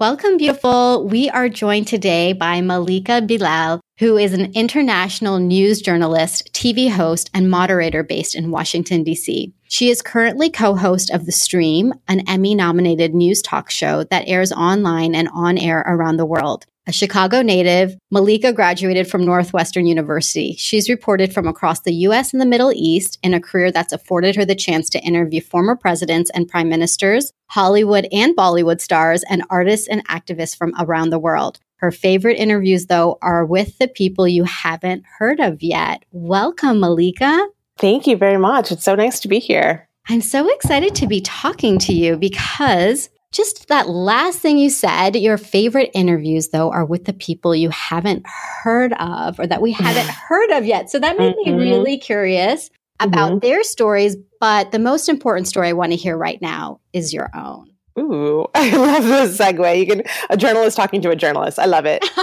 Welcome, beautiful. We are joined today by Malika Bilal, who is an international news journalist, TV host, and moderator based in Washington, D.C. She is currently co host of The Stream, an Emmy nominated news talk show that airs online and on air around the world. A Chicago native, Malika graduated from Northwestern University. She's reported from across the US and the Middle East in a career that's afforded her the chance to interview former presidents and prime ministers, Hollywood and Bollywood stars, and artists and activists from around the world. Her favorite interviews, though, are with the people you haven't heard of yet. Welcome, Malika. Thank you very much. It's so nice to be here. I'm so excited to be talking to you because just that last thing you said, your favorite interviews, though, are with the people you haven't heard of or that we haven't heard of yet. So that made mm-hmm. me really curious about mm-hmm. their stories. But the most important story I want to hear right now is your own. Ooh, I love this segue. You can a journalist talking to a journalist. I love it.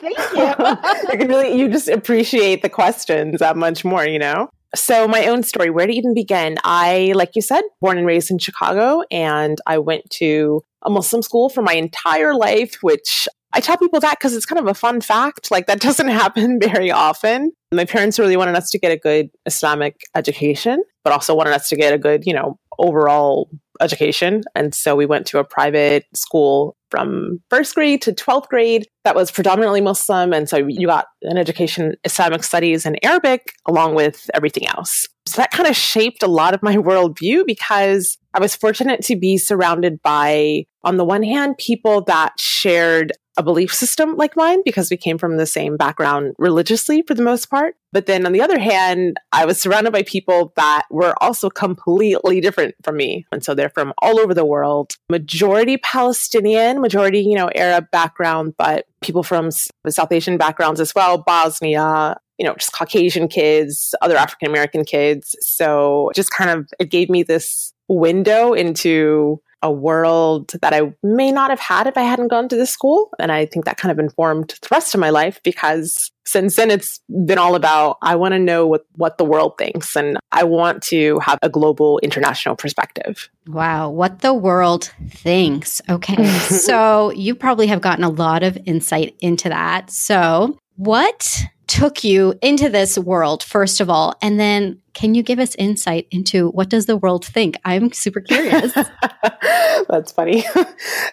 Thank you. you can really you just appreciate the questions that much more, you know? So, my own story, where to even begin? I, like you said, born and raised in Chicago, and I went to a Muslim school for my entire life, which I tell people that because it's kind of a fun fact. Like, that doesn't happen very often. My parents really wanted us to get a good Islamic education, but also wanted us to get a good, you know, overall education. And so we went to a private school from first grade to 12th grade that was predominantly Muslim. And so you got an education, Islamic studies and Arabic, along with everything else. So that kind of shaped a lot of my worldview because I was fortunate to be surrounded by, on the one hand, people that shared a belief system like mine because we came from the same background religiously for the most part. But then on the other hand, I was surrounded by people that were also completely different from me. And so they're from all over the world, majority Palestinian, majority, you know, Arab background, but people from South Asian backgrounds as well, Bosnia, you know, just Caucasian kids, other African American kids. So just kind of, it gave me this window into a world that I may not have had if I hadn't gone to this school. And I think that kind of informed the rest of my life because since then it's been all about I want to know what, what the world thinks and I want to have a global international perspective. Wow, what the world thinks. Okay. so you probably have gotten a lot of insight into that. So, what took you into this world first of all and then can you give us insight into what does the world think? I'm super curious. That's funny.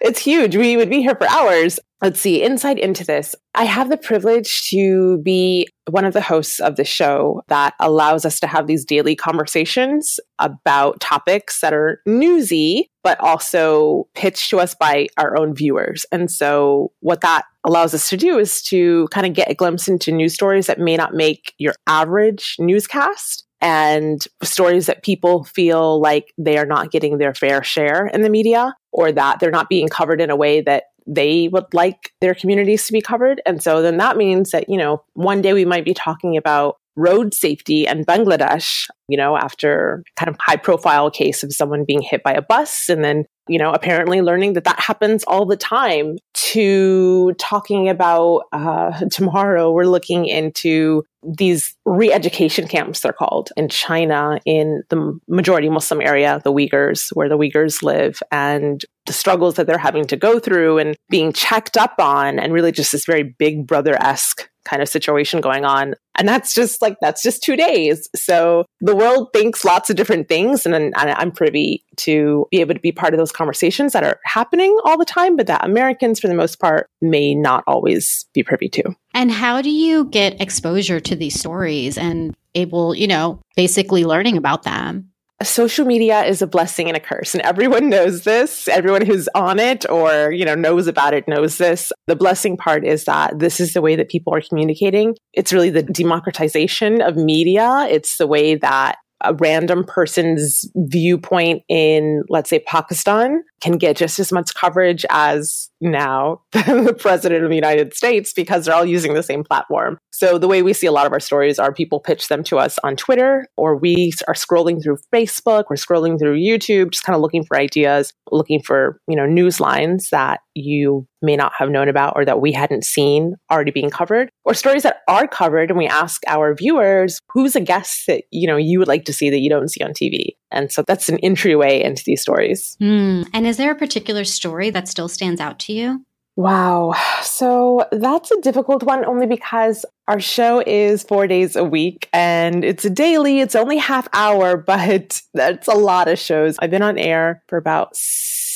It's huge. We would be here for hours let's see insight into this i have the privilege to be one of the hosts of the show that allows us to have these daily conversations about topics that are newsy but also pitched to us by our own viewers. And so what that allows us to do is to kind of get a glimpse into news stories that may not make your average newscast and stories that people feel like they are not getting their fair share in the media or that they're not being covered in a way that they would like their communities to be covered. And so then that means that, you know, one day we might be talking about road safety and Bangladesh, you know, after kind of high profile case of someone being hit by a bus and then you know, apparently learning that that happens all the time, to talking about uh, tomorrow, we're looking into these re education camps, they're called, in China, in the majority Muslim area, the Uyghurs, where the Uyghurs live, and the struggles that they're having to go through and being checked up on, and really just this very big brother esque kind of situation going on. And that's just like, that's just two days. So the world thinks lots of different things. And, and I'm privy to be able to be part of those conversations that are happening all the time, but that Americans, for the most part, may not always be privy to. And how do you get exposure to these stories and able, you know, basically learning about them? Social media is a blessing and a curse and everyone knows this. Everyone who's on it or you know knows about it knows this. The blessing part is that this is the way that people are communicating. It's really the democratization of media. It's the way that a random person's viewpoint in, let's say, Pakistan can get just as much coverage as now the president of the United States because they're all using the same platform. So the way we see a lot of our stories are people pitch them to us on Twitter or we are scrolling through Facebook, we're scrolling through YouTube, just kind of looking for ideas, looking for, you know, news lines that you may not have known about or that we hadn't seen already being covered or stories that are covered and we ask our viewers who's a guest that you know you would like to see that you don't see on tv and so that's an entryway into these stories mm. and is there a particular story that still stands out to you Wow. So that's a difficult one only because our show is four days a week and it's a daily, it's only half hour, but that's a lot of shows. I've been on air for about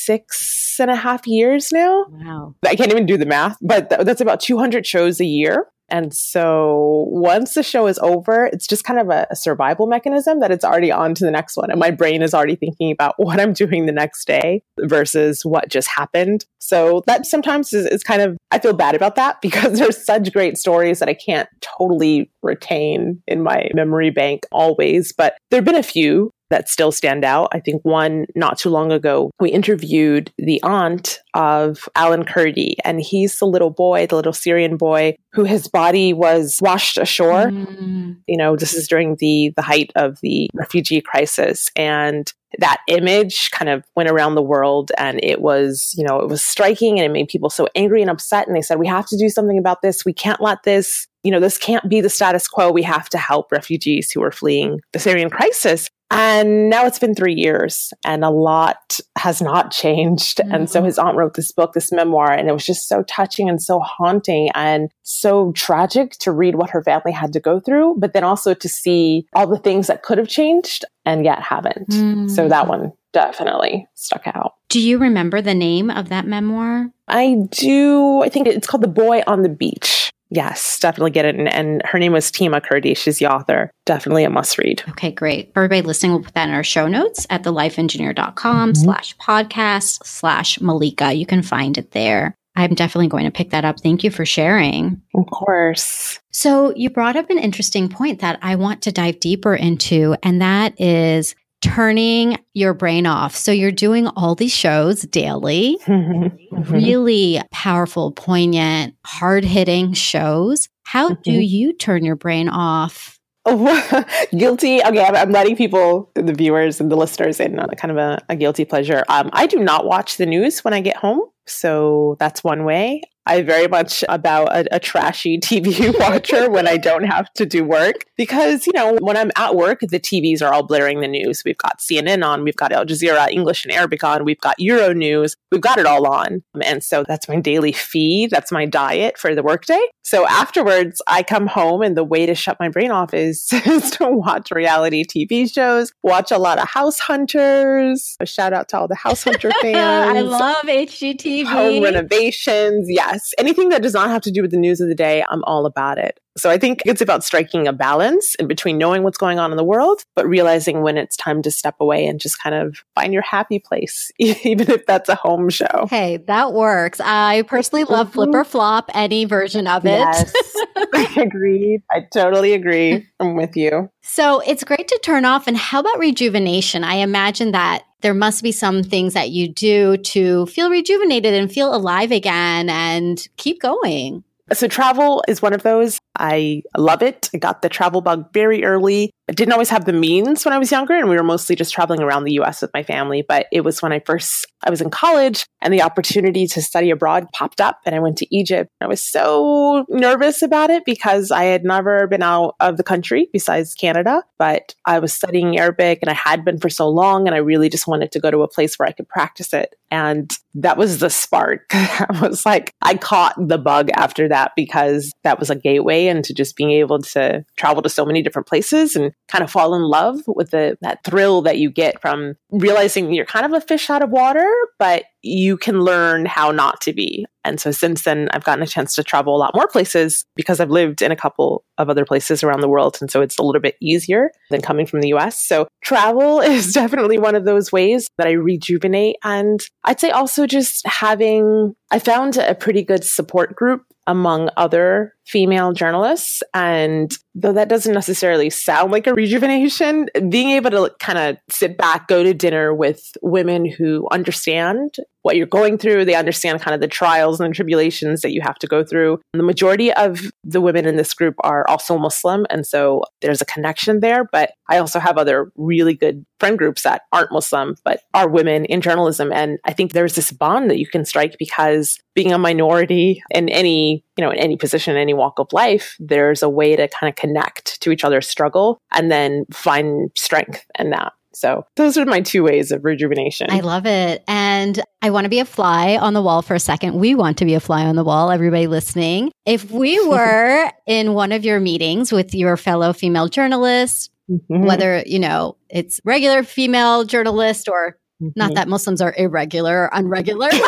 six and a half years now. Wow. I can't even do the math, but th- that's about 200 shows a year. And so once the show is over, it's just kind of a, a, survival mechanism that it's already on to the next one. And my brain is already thinking about what I'm doing the next day versus what just happened. So that sometimes is, is kind of, I feel bad about that because there's such great stories that I can't totally retain in my memory bank always. But there have been a few that still stand out. I think one not too long ago, we interviewed the aunt of Alan Kurdi, and he's the little boy, the little Syrian boy who his body was washed ashore. Mm. You know, this is during the the height of the refugee crisis and that image kind of went around the world and it was, you know, it was striking and it made people so angry and upset. And they said, we have to do something about this. We can't let this, you know, this can't be the status quo. We have to help refugees who are fleeing the Syrian crisis. And now it's been three years and a lot has not changed. Mm-hmm. And so mm-hmm. his aunt wrote this book, this memoir, and it was just so touching and so haunting and so tragic to read what her family had to go through, but then also to see all the things that could have changed and yet haven't. Mm-hmm. So that one definitely stuck out. Do you remember the name of that memoir? I do. I think it's called The Boy on the Beach. Yes, definitely get it. And, and, her name was Tima Kurdi. She's the author. Definitely a must read. Okay, great. For everybody listening, we'll put that in our show notes at thelifeengineer.com mm-hmm. slash podcast slash Malika. You can find it there. I'm definitely going to pick that up. Thank you for sharing. Of course. So, you brought up an interesting point that I want to dive deeper into, and that is turning your brain off. So you're doing all these shows daily, mm-hmm. really powerful, poignant, hard hitting shows. How mm-hmm. do you turn your brain off? Oh, guilty. Okay, I'm, letting people, the viewers and the listeners, in on kind of a, a guilty pleasure. Um, I do not watch the news when I get home. So that's one way. I very much about a, a trashy TV watcher when I don't have to do work because, you know, when I'm at work, the TVs are all blaring the news. We've got CNN on, we've got Al Jazeera, English and Arabic on, we've got Euro News, we've got it all on. And so that's my daily feed. That's my diet for the workday. So afterwards, I come home and the way to shut my brain off is, is to watch reality TV shows, watch a lot of House Hunters. A shout out to all the House Hunter fans. I love HGTV. Home renovations. Yeah yes, anything that does not have to do with the news of the day, I'm all about it. So I think it's about striking a balance in between knowing what's going on in the world, but realizing when it's time to step away and just kind of find your happy place, even if that's a home show. Hey, that works. I personally love mm-hmm. flip or flop, any version of it. Yes, I agree. I totally agree. I'm with you. So it's great to turn off. And how about rejuvenation? I imagine that there must be some things that you do to feel rejuvenated and feel alive again and keep going. So travel is one of those. I love it. I got the travel bug very early. I didn't always have the means when I was younger, and we were mostly just traveling around the US with my family. But it was when I first I was in college and the opportunity to study abroad popped up, and I went to Egypt. I was so nervous about it because I had never been out of the country besides Canada. But I was studying Arabic and I had been for so long, and I really just wanted to go to a place where I could practice it. And that was the spark. I was like, I caught the bug after that because that was a gateway into just being able to travel to so many different places and kind of fall in love with the, that thrill that you get from realizing you're kind of a fish out of water, but you can learn how not to be. And so since then, I've gotten a chance to travel a lot more places because I've lived in a couple of other places around the world. And so it's a little bit easier than coming from the US. So travel is definitely one of those ways that I rejuvenate. And I'd say also just having, I found a pretty good support group among other female journalists. And though that doesn't necessarily sound like a rejuvenation, being able to kind of sit back, go to dinner with women who understand what you're going through. They understand kind of the trials and the tribulations that you have to go through. The majority of the women in this group are also Muslim. And so there's a connection there. But I also have other really good friend groups that aren't Muslim, but are women in journalism. And I think there's this bond that you can strike because being a minority in any, you know, in any position, any walk of life, there's a way to kind of connect to each other's struggle and then find strength in that. So those are my two ways of rejuvenation. I love it. And I want to be a fly on the wall for a second. We want to be a fly on the wall, everybody listening. If we were in one of your meetings with your fellow female journalists, mm-hmm. whether, you know, it's regular female journalist or not mm-hmm. that Muslims are irregular or unregular.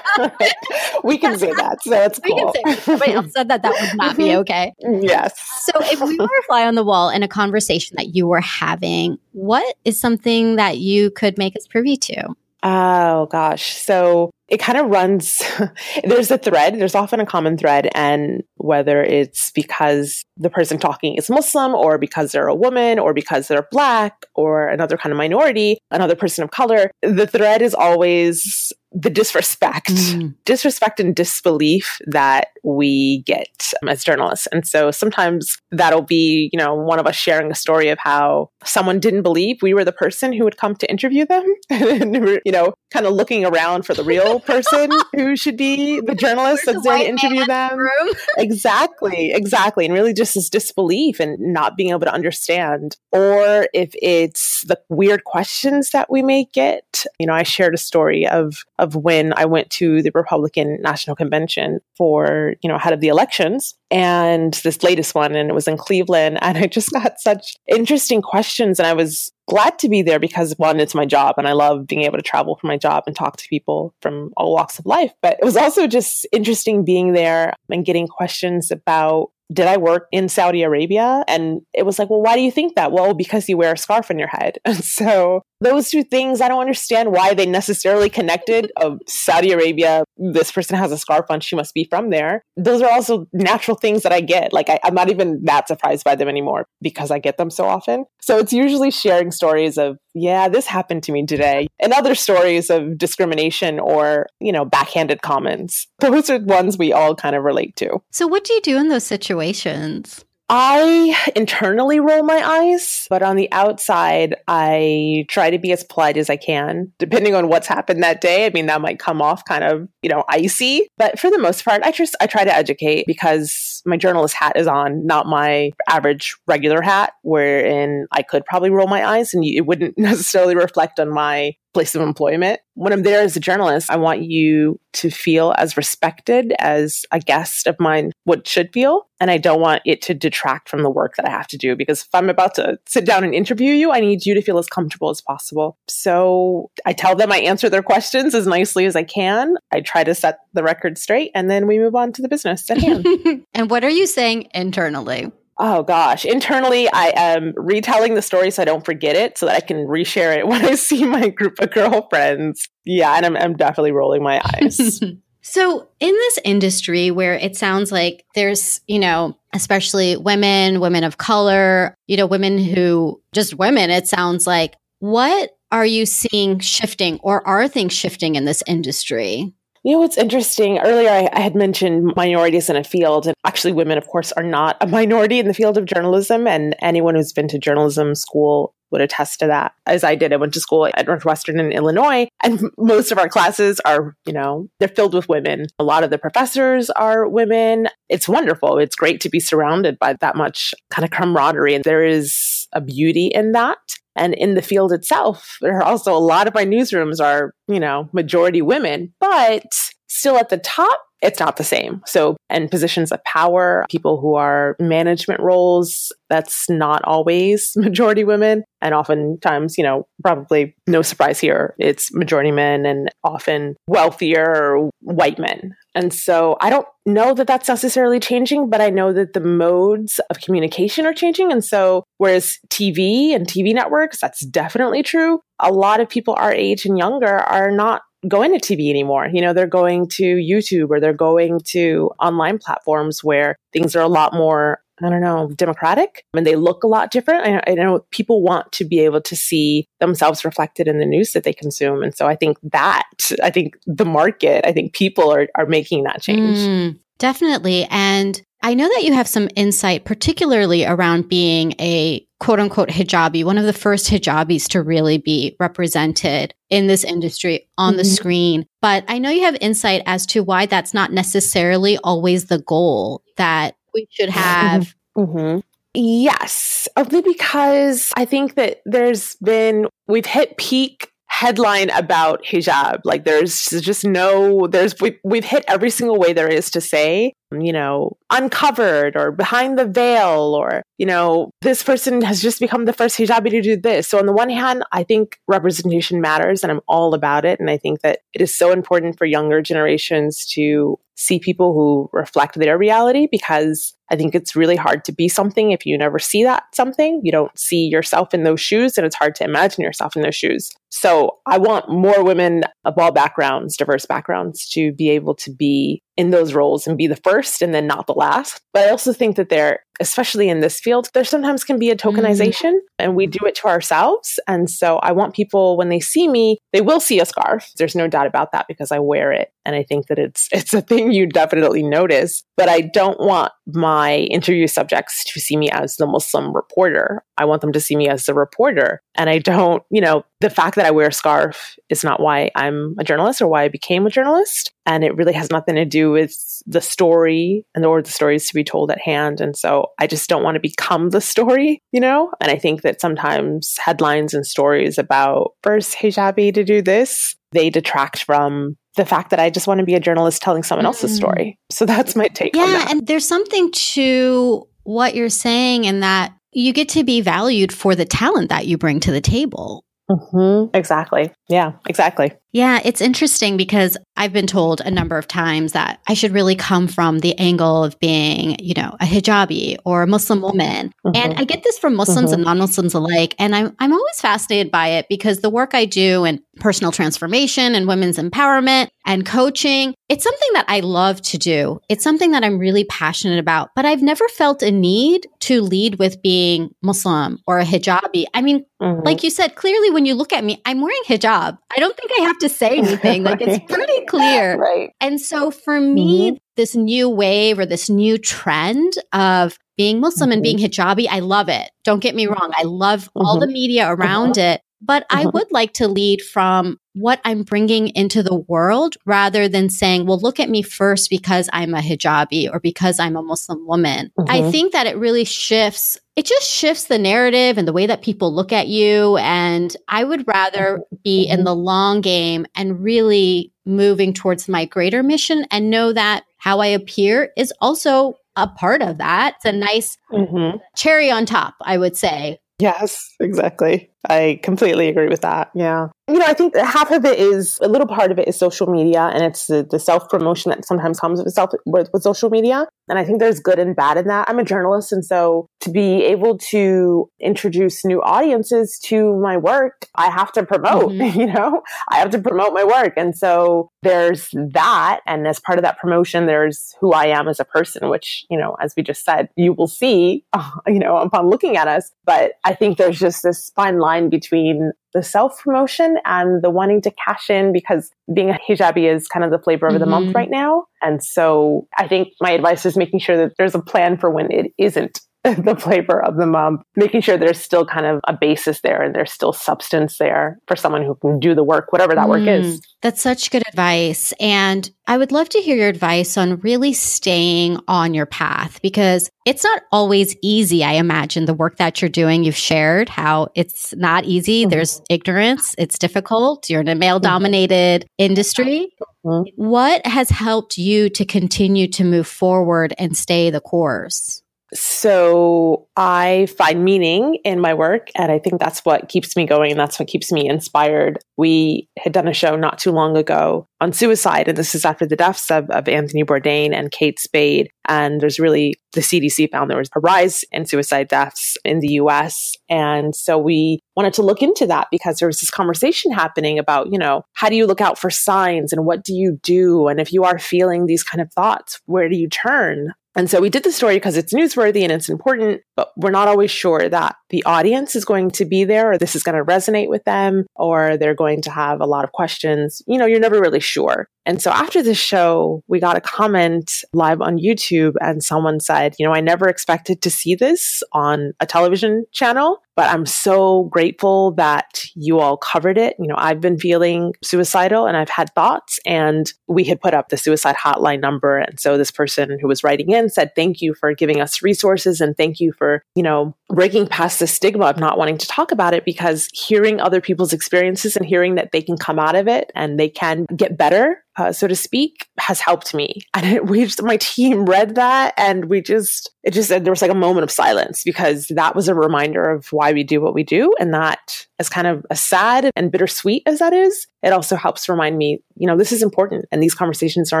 we can say that. So it's we cool. can say somebody else said that that would not be mm-hmm. okay. Yes. So if we were a fly on the wall in a conversation that you were having, what is something that you could make us privy to? Oh gosh. So it kind of runs, there's a thread, there's often a common thread. And whether it's because the person talking is Muslim or because they're a woman or because they're black or another kind of minority, another person of color, the thread is always the disrespect, mm. disrespect and disbelief that we get as journalists. And so sometimes that'll be, you know, one of us sharing a story of how someone didn't believe we were the person who would come to interview them. and, you know, kind of looking around for the real person who should be the journalist that's there to interview them. exactly, exactly. And really just this disbelief and not being able to understand. Or if it's the weird questions that we may get. You know, I shared a story of of when I went to the Republican National Convention for, you know, ahead of the elections and this latest one, and it was in Cleveland. And I just got such interesting questions. And I was glad to be there because one, it's my job and I love being able to travel for my job and talk to people from all walks of life. But it was also just interesting being there and getting questions about did I work in Saudi Arabia? And it was like, well, why do you think that? Well, because you wear a scarf on your head. And so those two things, I don't understand why they necessarily connected of Saudi Arabia. This person has a scarf on. She must be from there. Those are also natural things that I get. Like I, I'm not even that surprised by them anymore because I get them so often. So it's usually sharing stories of, yeah, this happened to me today and other stories of discrimination or, you know, backhanded comments. Those are ones we all kind of relate to. So what do you do in those situations? I internally roll my eyes, but on the outside, I try to be as polite as I can, depending on what's happened that day. I mean, that might come off kind of, you know, icy, but for the most part, I just, I try to educate because my journalist hat is on, not my average regular hat, wherein I could probably roll my eyes and it wouldn't necessarily reflect on my place of employment. When I'm there as a journalist, I want you to feel as respected as a guest of mine would should feel. And I don't want it to detract from the work that I have to do because if I'm about to sit down and interview you, I need you to feel as comfortable as possible. So I tell them I answer their questions as nicely as I can. I try to set the record straight and then we move on to the business at hand. and what are you saying internally? Oh gosh, internally I am retelling the story so I don't forget it so that I can reshare it when I see my group of girlfriends. Yeah, and I'm, I'm definitely rolling my eyes. so, in this industry where it sounds like there's, you know, especially women, women of color, you know, women who just women, it sounds like, what are you seeing shifting or are things shifting in this industry? You know what's interesting? Earlier, I, I, had mentioned minorities in a field, and actually, women, of course, are not a minority in the field of journalism. And anyone who's been to journalism school would attest to that. As I did, I went to school at Northwestern in Illinois, and most of our classes are, you know, they're filled with women. A lot of the professors are women. It's wonderful. It's great to be surrounded by that much kind of camaraderie, and there is a beauty in that. And in the field itself, there are also a lot of my newsrooms are, you know, majority women, but still at the top, it's not the same. So, and positions of power, people who are management roles, that's not always majority women. And oftentimes, you know, probably no surprise here, it's majority men and often wealthier white men. And so I don't know that that's necessarily changing, but I know that the modes of communication are changing. And so, whereas TV and TV networks, that's definitely true. A lot of people our age and younger are not going to TV anymore. You know, they're going to YouTube or they're going to online platforms where things are a lot more I don't know, democratic and they look a lot different. I, I, know people want to be able to see themselves reflected in the news that they consume. And so I think that, I think the market, I think people are, are making that change. Mm, definitely. And I know that you have some insight, particularly around being a quote unquote hijabi, one of the first hijabis to really be represented in this industry on mm-hmm. the screen. But I know you have insight as to why that's not necessarily always the goal that we should have. Mm-hmm. Yes, only because I think that there's been, we've hit peak headline about hijab. Like there's just no, there's, we, we've hit every single way there is to say you know, uncovered or behind the veil, or, you know, this person has just become the first hijabi to do this. So, on the one hand, I think representation matters and I'm all about it. And I think that it is so important for younger generations to see people who reflect their reality because I think it's really hard to be something if you never see that something. You don't see yourself in those shoes, and it's hard to imagine yourself in those shoes. So, I want more women of all backgrounds, diverse backgrounds, to be able to be in those roles and be the first and then not the last. But I also think that there, especially in this field, there sometimes can be a tokenization mm. and we do it to ourselves. And so I want people when they see me, they will see a scarf. There's no doubt about that because I wear it. And I think that it's it's a thing you definitely notice. But I don't want my interview subjects to see me as the Muslim reporter. I want them to see me as the reporter. And I don't, you know, the fact that I wear a scarf is not why I'm a journalist or why I became a journalist. And it really has nothing to do with the story and or the stories to be told at hand. And so I just don't want to become the story, you know? And I think that sometimes headlines and stories about first hijabi to do this, they detract from the fact that I just want to be a journalist telling someone else's mm. story. So that's my take yeah, and there's something to what you're saying in that you get to be valued for the talent that you bring to the table. Mm-hmm. Exactly. Yeah, exactly. Yeah, it's interesting because I've been told a number of times that I should really come from the angle of being, you know, a hijabi or a Muslim woman. Mm-hmm. And I get this from Muslims mm-hmm. and non-Muslims alike. And I'm I'm always fascinated by it because the work I do in personal transformation and women's empowerment and coaching, it's something that I love to do. It's something that I'm really passionate about, but I've never felt a need to lead with being Muslim or a hijabi. I mean, mm-hmm. like you said, clearly when you look at me, I'm wearing hijab. I don't think I have to say anything. Like it's pretty clear. right. And so for me, mm-hmm. this new wave or this new trend of being Muslim mm-hmm. and being hijabi, I love it. Don't get me wrong. I love all the mm-hmm. media around uh-huh. it. But I mm-hmm. would like to lead from what I'm bringing into the world rather than saying, well, look at me first because I'm a hijabi or because I'm a Muslim woman. Mm-hmm. I think that it really shifts, it just shifts the narrative and the way that people look at you. And I would rather be in mm-hmm. the long game and really moving towards my greater mission and know that how I appear is also a part of that. It's a nice mm-hmm. cherry on top, I would say. Yes, exactly. I completely agree with that. Yeah. You know, I think half of it is a little part of it is social media and it's the, the self promotion that sometimes comes with, self, with, with social media. And I think there's good and bad in that. I'm a journalist. And so to be able to introduce new audiences to my work, I have to promote, mm-hmm. you know, I have to promote my work. And so there's that. And as part of that promotion, there's who I am as a person, which, you know, as we just said, you will see, you know, upon looking at us. But I think there's just this fine line line between the self promotion and the wanting to cash in because being a hijabi is kind of the flavor of mm-hmm. the month mm-hmm. right now. And so I think my advice is making sure that there's a plan for when it isn't the flavor of the month, making sure there's still kind of a basis there and there's still substance there for someone who can do the work, whatever that mm, work is. That's such good advice. And I would love to hear your advice on really staying on your path because it's not always easy. I imagine the work that you're doing, you've shared how it's not easy. Mm-hmm. There's ignorance, it's difficult. You're in a male dominated mm-hmm. industry. Mm-hmm. What has helped you to continue to move forward and stay the course? So I find meaning in my work. And I think that's what keeps me going. And that's what keeps me inspired. We had done a show not too long ago on suicide. And this is after the deaths of, of Anthony Bourdain and Kate Spade. And there's really, the CDC found there was a rise in suicide deaths in the US. And so we wanted to look into that because there was this conversation happening about, you know, how do you look out for signs and what do you do? And if you are feeling these kind of thoughts, where do you turn? And so we did the story because it's newsworthy and it's important, but we're not always sure that the audience is going to be there or this is going to resonate with them or they're going to have a lot of questions. You know, you're never really sure. And so after the show, we got a comment live on YouTube and someone said, you know, I never expected to see this on a television channel. But I'm so grateful that you all covered it. You know, I've been feeling suicidal and I've had thoughts, and we had put up the suicide hotline number. And so this person who was writing in said, Thank you for giving us resources and thank you for, you know, breaking past the stigma of not wanting to talk about it because hearing other people's experiences and hearing that they can come out of it and they can get better uh, so to speak, has helped me. And it, we just, my team read that and we just, it just, there was like a moment of silence because that was a reminder of why we do what we do. And that, as kind of as sad and bittersweet as that is, it also helps remind me, you know, this is important and these conversations are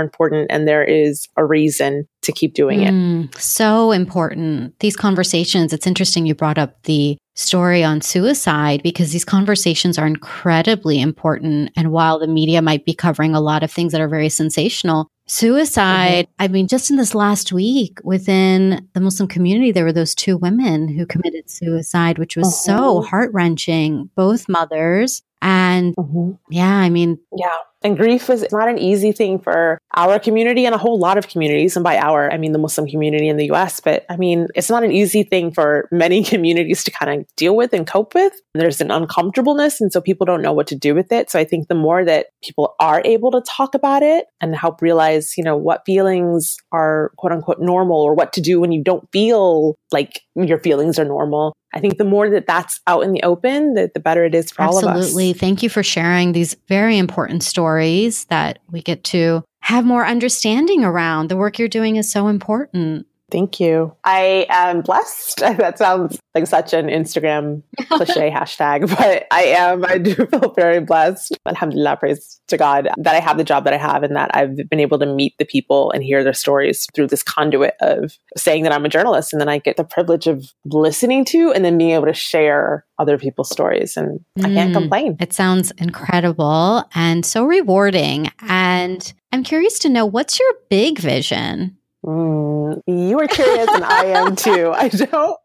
important and there is a reason to keep doing it. Mm, so important. These conversations, it's interesting you brought up the story on suicide because these conversations are incredibly important. And while the media might be covering a lot of things that are very sensational, suicide, mm-hmm. I mean, just in this last week within the Muslim community, there were those two women who committed suicide, which was mm-hmm. so heart wrenching, both mothers. And mm-hmm. yeah, I mean, yeah. And grief is not an easy thing for our community and a whole lot of communities. And by our, I mean the Muslim community in the US. But I mean, it's not an easy thing for many communities to kind of deal with and cope with. There's an uncomfortableness. And so people don't know what to do with it. So I think the more that people are able to talk about it and help realize, you know, what feelings are quote unquote normal or what to do when you don't feel like your feelings are normal. I think the more that that's out in the open, the, the better it is for Absolutely. all of us. Absolutely. Thank you for sharing these very important stories that we get to have more understanding around. The work you're doing is so important. Thank you. I am blessed. That sounds like such an Instagram cliche hashtag, but I am. I do feel very blessed. Alhamdulillah, praise to God that I have the job that I have and that I've been able to meet the people and hear their stories through this conduit of saying that I'm a journalist. And then I get the privilege of listening to and then being able to share other people's stories. And mm, I can't mm. complain. It sounds incredible and so rewarding. And I'm curious to know what's your big vision? Mm, you are curious and I am too. I don't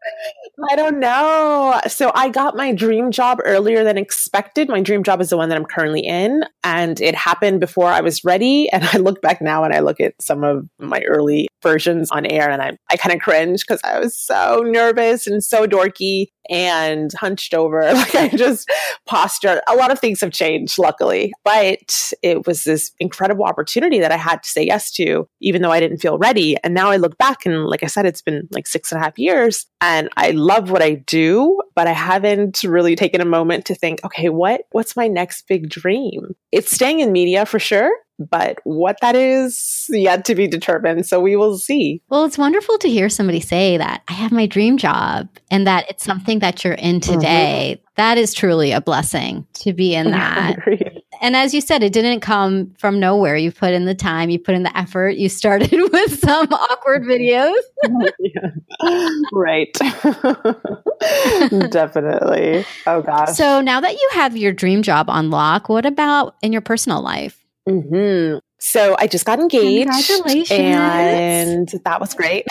I don't know. So I got my dream job earlier than expected. My dream job is the one that I'm currently in and it happened before I was ready and I look back now and I look at some of my early versions on air and I I kind of cringe cuz I was so nervous and so dorky and hunched over. Like I just postured. A lot of things have changed, luckily, but it was this incredible opportunity that I had to say yes to, even though I didn't feel ready. And now I look back and, like I said, it's been like six and a half years and I love what I do, but I haven't really taken a moment to think, okay, what, what's my next big dream? It's staying in media for sure but what that is yet to be determined. So we will see. Well, it's wonderful to hear somebody say that I have my dream job and that it's something that you're in mm-hmm. today. Mm-hmm. That is truly a blessing to be in that. And as you said, it didn't come from nowhere. You put in the time, you put in the effort. You started with some awkward videos. right. Definitely. Oh, gosh. So now that you have your dream job on lock, what about in your personal life? Mm-hmm. So I just got engaged. Congratulations. And that was great.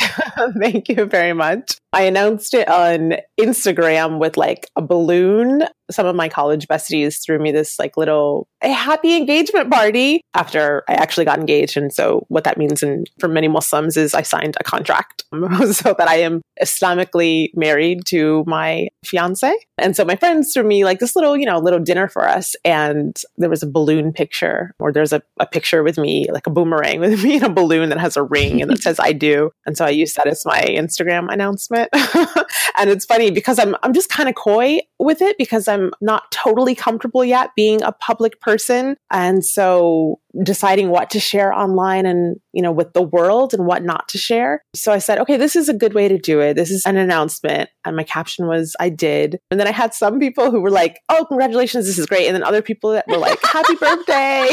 Thank you very much. I announced it on Instagram with like a balloon. Some of my college besties threw me this like little a happy engagement party after I actually got engaged. And so what that means in, for many Muslims is I signed a contract so that I am Islamically married to my fiance. And so my friends threw me like this little, you know, little dinner for us. And there was a balloon picture or there's a, a picture with me, like a boomerang with me in a balloon that has a ring and that says I do. And so I used that as my Instagram announcement. and it's funny because I'm, I'm just kind of coy with it because I'm not totally comfortable yet being a public person. And so deciding what to share online and, you know, with the world and what not to share. So I said, okay, this is a good way to do it. This is an announcement. And my caption was, I did. And then I had some people who were like, oh, congratulations, this is great. And then other people that were like, happy birthday.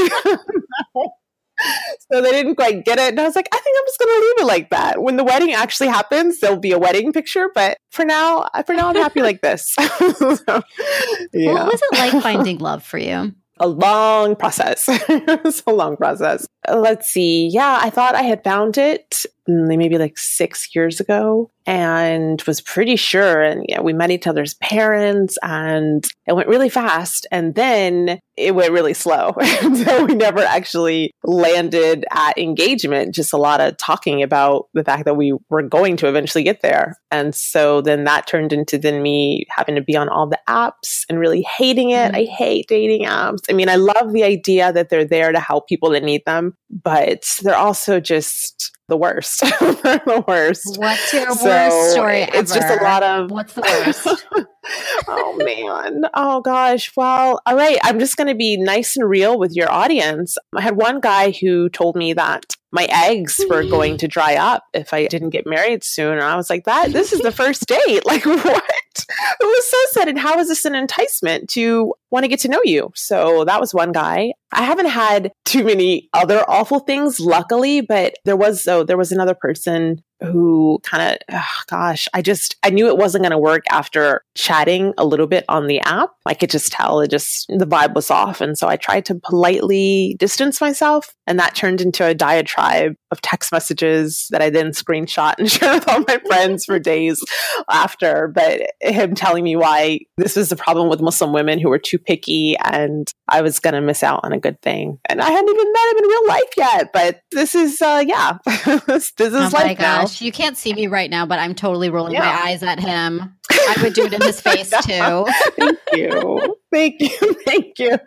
so they didn't quite get it. And I was like, I think I'm just going to leave it like that. When the wedding actually happens, there'll be a wedding picture. But for now, uh, for now, I'm happy like this. so, yeah. What was it like finding love for you? a long process. it's a long process. Let's see. Yeah, I thought I had found it Mm, maybe like six years ago and was pretty sure. And yeah, we met each other's parents and it went really fast. And then it went really slow. so we never actually landed at engagement, just a lot of talking about the fact that we were going to eventually get there. And so then that turned into then me having to be on all the apps and really hating it. Mm-hmm. I hate dating apps. I mean, I love the idea that they're there to help people that need them, but they're also just the worst. the worst. What's your so worst story ever? It's just a lot of. What's the worst? oh man. Oh gosh. Well, all right. I'm just going to be nice and real with your audience. I had one guy who told me that my eggs were going to dry up if I didn't get married soon. And I was like, that this is the first date. Like what? It was so sad. And how is this an enticement to want to get to know you? So that was one guy. I haven't had too many other awful things, luckily, but there was so there was another person who kind of, oh gosh, I just, I knew it wasn't going to work after chatting a little bit on the app. I could just tell it just, the vibe was off. And so I tried to politely distance myself. And that turned into a diatribe of text messages that I then screenshot and share with all my friends for days after. But him telling me why this was the problem with Muslim women who were too picky and I was going to miss out on a good thing. And I hadn't even met him in real life yet. But this is, uh, yeah, this, this is oh life now. You can't see me right now, but I'm totally rolling yeah. my eyes at him. I would do it in his face too. Thank you. Thank you. Thank you.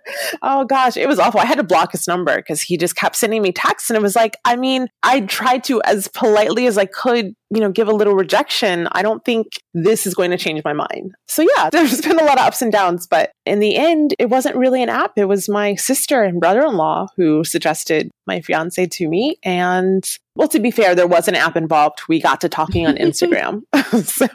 Oh gosh, it was awful. I had to block his number because he just kept sending me texts and it was like, I mean, I tried to as politely as I could, you know, give a little rejection. I don't think this is going to change my mind. So yeah, there's been a lot of ups and downs, but in the end, it wasn't really an app. It was my sister and brother-in-law who suggested my fiance to me. And well, to be fair, there was an app involved. We got to talking on Instagram. so,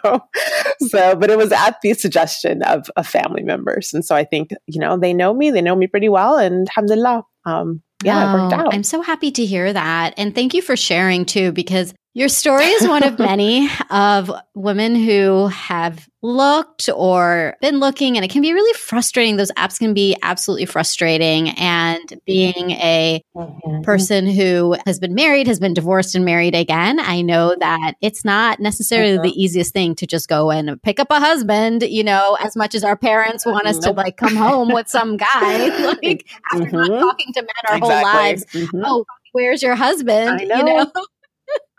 so, but it was at the suggestion of, of family members. And so I think, you know, they know me, they know me pretty well. And alhamdulillah, um, yeah, oh, it worked out. I'm so happy to hear that. And thank you for sharing too, because your story is one of many of women who have looked or been looking, and it can be really frustrating. Those apps can be absolutely frustrating. And being a mm-hmm. person who has been married, has been divorced, and married again, I know that it's not necessarily the mm-hmm. easiest thing to just go and pick up a husband, you know, as much as our parents want us to like come home with some guy, like after mm-hmm. not talking to men our exactly. whole lives. Mm-hmm. Oh, where's your husband? You know?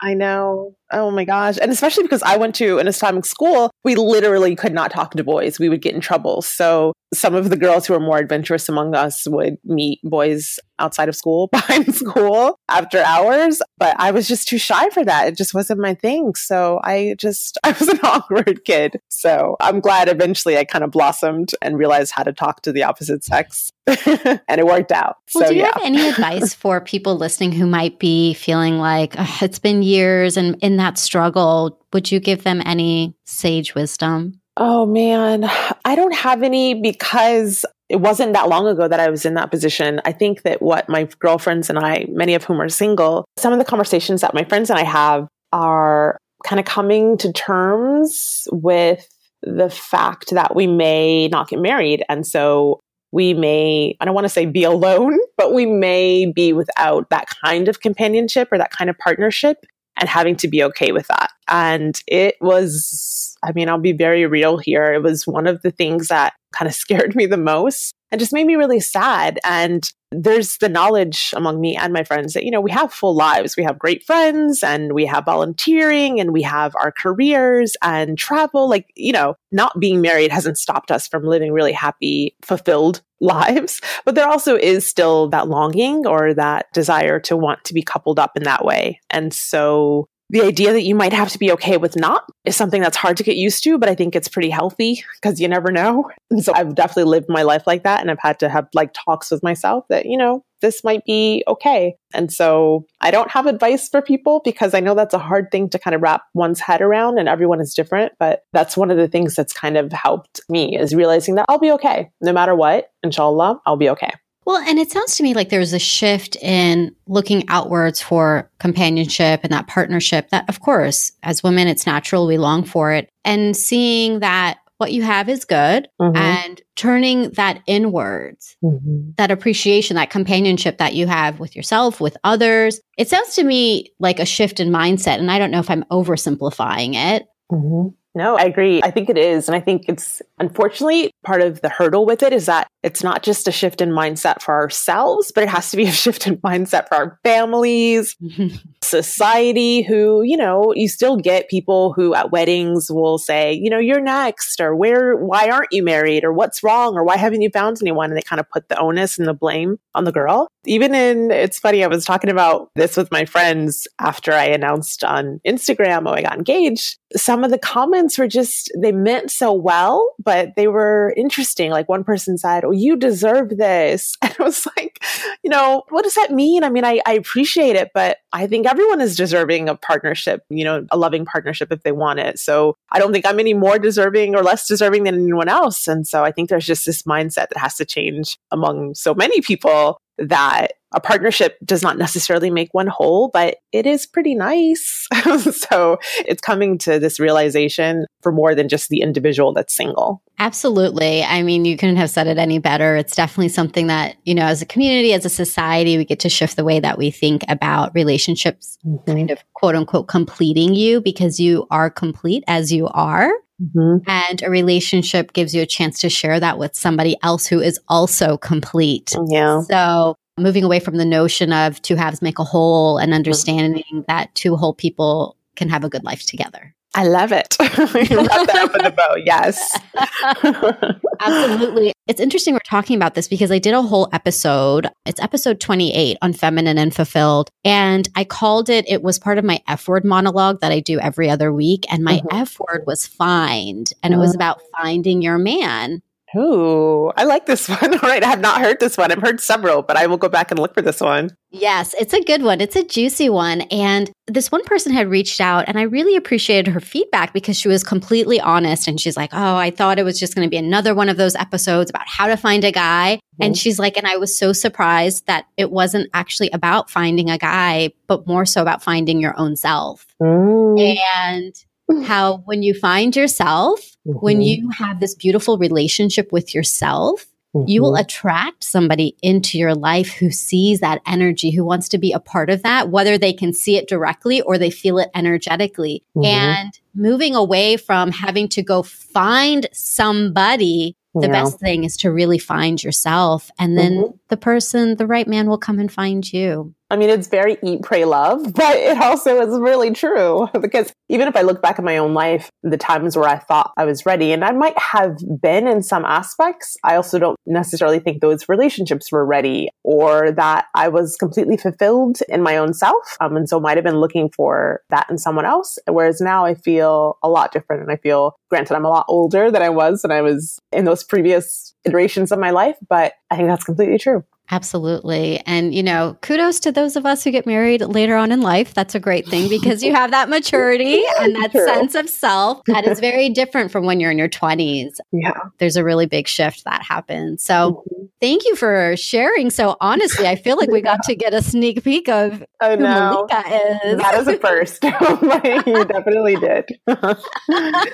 I know. Oh my gosh. And especially because I went to an Islamic school, we literally could not talk to boys. We would get in trouble. So some of the girls who were more adventurous among us would meet boys outside of school, behind school after hours. But I was just too shy for that. It just wasn't my thing. So I just, I was an awkward kid. So I'm glad eventually I kind of blossomed and realized how to talk to the opposite sex. and it worked out. Well, so, do you yeah. have any advice for people listening who might be feeling like it's been years and in that struggle? Would you give them any sage wisdom? Oh man, I don't have any because it wasn't that long ago that I was in that position. I think that what my girlfriends and I, many of whom are single, some of the conversations that my friends and I have are kind of coming to terms with the fact that we may not get married. And so we may, I don't want to say be alone, but we may be without that kind of companionship or that kind of partnership and having to be okay with that. And it was, I mean, I'll be very real here. It was one of the things that kind of scared me the most and just made me really sad. And there's the knowledge among me and my friends that, you know, we have full lives. We have great friends and we have volunteering and we have our careers and travel. Like, you know, not being married hasn't stopped us from living really happy, fulfilled lives. But there also is still that longing or that desire to want to be coupled up in that way. And so the idea that you might have to be okay with not is something that's hard to get used to, but I think it's pretty healthy because you never know. And so I've definitely lived my life like that. And I've had to have like talks with myself that, you know, this might be okay. And so I don't have advice for people because I know that's a hard thing to kind of wrap one's head around and everyone is different. But that's one of the things that's kind of helped me is realizing that I'll be okay no matter what. Inshallah, I'll be okay. Well, and it sounds to me like there's a shift in looking outwards for companionship and that partnership that, of course, as women, it's natural. We long for it. And seeing that what you have is good Mhm. and turning that inwards, Mhm. that appreciation, that companionship that you have with yourself, with others. It sounds to me like a shift in mindset. And I don't know if I'm oversimplifying it. Mhm. No, I agree. I think it is. And I think it's unfortunately part of the hurdle with it is that it's not just a shift in mindset for ourselves, but it has to be a shift in mindset for our families, society, who, you know, you still get people who at weddings will say, you know, you're next, or where, why aren't you married, or what's wrong, or why haven't you found anyone? And they kind of put the onus and the blame on the girl. Even in, it's funny, I was talking about this with my friends after I announced on Instagram, oh, I got engaged. Some of the comments were just, they meant so well, but they were interesting. Like one person said, oh, you deserve this. And I was like, you know, what does that mean? I mean, I, I appreciate it, but I think everyone is deserving of partnership, you know, a loving partnership if they want it. So I don't think I'm any more deserving or less deserving than anyone else. And so I think there's just this mindset that has to change among so many people that a partnership does not necessarily make one whole, but it is pretty nice. so it's coming to this realization for more than just the individual that's single. Absolutely. I mean, you couldn't have said it any better. It's definitely something that, you know, as a community, as a society, we get to shift the way that we think about relationships, kind of quote unquote completing you because you are complete as you are. Mm-hmm. And a relationship gives you a chance to share that with somebody else who is also complete. Yeah. So, moving away from the notion of two halves make a whole and understanding that two whole people can have a good life together. I love it. Wrap that up in a bow. Yes. Absolutely. It's interesting we're talking about this because I did a whole episode. It's episode 28 on feminine and fulfilled. And I called it, it was part of my F word monologue that I do every other week. And my Mhm. F word was find. And it was about finding your man. Ooh, I like this one. All right. I have not heard this one. I've heard several, but I will go back and look for this one. Yes, it's a good one. It's a juicy one. And this one person had reached out, and I really appreciated her feedback because she was completely honest. And she's like, Oh, I thought it was just going to be another one of those episodes about how to find a guy. And Mhm. she's like, And I was so surprised that it wasn't actually about finding a guy, but more so about finding your own self. Mm. And how when you find yourself, when Mhm. you have this beautiful relationship with yourself, you will Mhm. attract somebody into your life who sees that energy, who wants to be a part of that, whether they can see it directly or they feel it energetically. Mhm. And moving away from having to go find somebody, the Yeah. best thing is to really find yourself. And then Mhm. the person, the right man will come and find you. I mean, it's very eat, pray, love, but it also is really true because even if I look back at my own life, the times where I thought I was ready, and I might have been in some aspects, I also don't necessarily think those relationships were ready or that I was completely fulfilled in my own self. Um, and so might have been looking for that in someone else. Whereas now I feel a lot different and I feel, granted, I'm a lot older than I was when I was in those previous iterations of my life, but I think that's completely true. Absolutely. And, you know, kudos to those of us who get married later on in life. That's a great thing because you have that maturity and that True. sense of self that is very different from when you're in your 20s. Yeah. There's a really big shift that happens. So, Mhm. thank you for sharing so honestly. I feel like we got to get a sneak peek of Oh who no. Malika is. That is a first. you definitely did.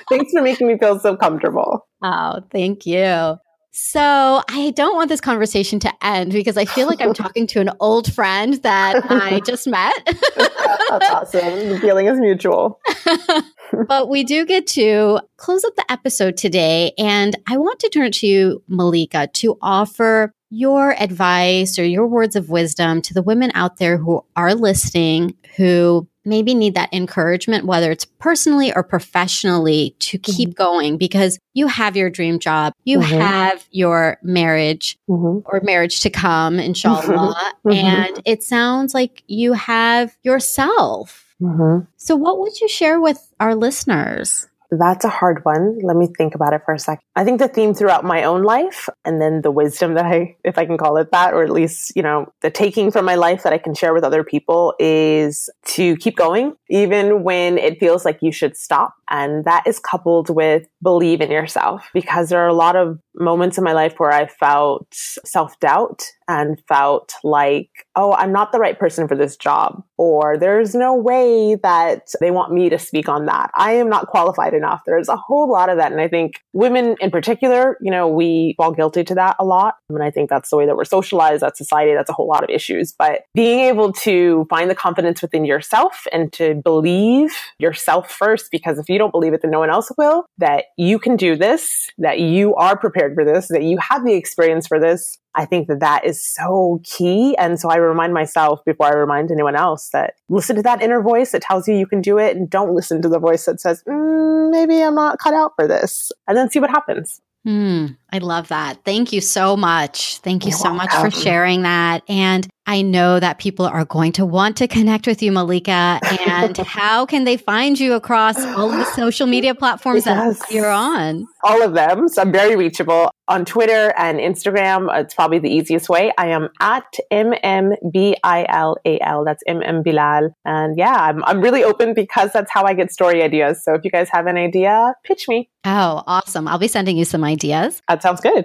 Thanks for making me feel so comfortable. Oh, thank you. So, I don't want this conversation to end because I feel like I'm talking to an old friend that I just met. That's awesome. The feeling is mutual. but we do get to close up the episode today. And I want to turn to you, Malika, to offer your advice or your words of wisdom to the women out there who are listening, who maybe need that encouragement, whether it's personally or professionally, to keep going because you have your dream job, you Mhm. have your marriage Mhm. or marriage to come, inshallah. Mhm. And it sounds like you have yourself. Mhm. So, what would you share with our listeners? That's a hard one. Let me think about it for a second. I think the theme throughout my own life and then the wisdom that I, if I can call it that, or at least, you know, the taking from my life that I can share with other people is to keep going, even when it feels like you should stop. And that is coupled with believe in yourself because there are a lot of moments in my life where I felt self doubt and felt like, oh, I'm not the right person for this job, or there's no way that they want me to speak on that. I am not qualified enough. There's a whole lot of that. And I think women in particular, you know, we fall guilty to that a lot. And I think that's the way that we're socialized, that society, that's a whole lot of issues. But being able to find the confidence within yourself and to believe yourself first, because if you don't believe it, then no one else will, that you can do this, that you are prepared for this, that you have the experience for this, I think that that is so key. And so I remind myself before I remind anyone else that listen to that inner voice that tells you you can do it and don't listen to the voice that says, mm, maybe I'm not cut out for this and then see what happens. Mm, I love that. Thank you so much. Thank you You're so welcome. much for sharing that. And I know that people are going to want to connect with you, Malika. And how can they find you across all the social media platforms yes. that you're on? All of them. So I'm very reachable on Twitter and Instagram. It's probably the easiest way. I am at MMBILAL. That's MM Bilal. And yeah, I'm, I'm really open because that's how I get story ideas. So if you guys have an idea, pitch me. Oh, awesome. I'll be sending you some ideas. That sounds good.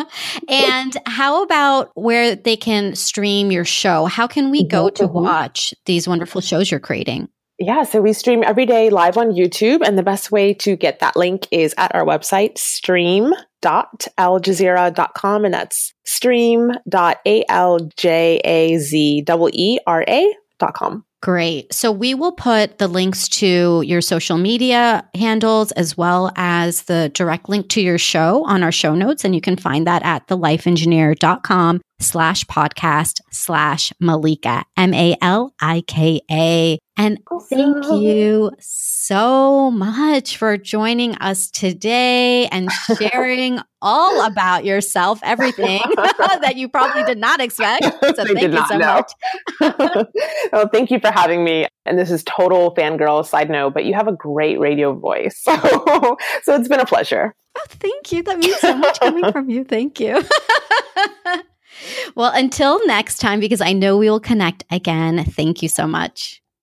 and how about where they can stream your show, how can we go to mm-hmm. watch these wonderful shows you're creating? Yeah, so we stream every day live on YouTube, and the best way to get that link is at our website, stream.aljazeera.com, and that's stream.aljazeera.com. Great. So we will put the links to your social media handles as well as the direct link to your show on our show notes. And you can find that at thelifeengineer.com slash podcast slash Malika, M A L I K A. And thank you so much for joining us today and sharing all about yourself, everything that you probably did not expect. So thank you so know. much. well, thank you for having me. And this is total fangirl side note, but you have a great radio voice. So, so it's been a pleasure. Oh, thank you. That means so much coming from you. Thank you. Well, until next time, because I know we will connect again, thank you so much.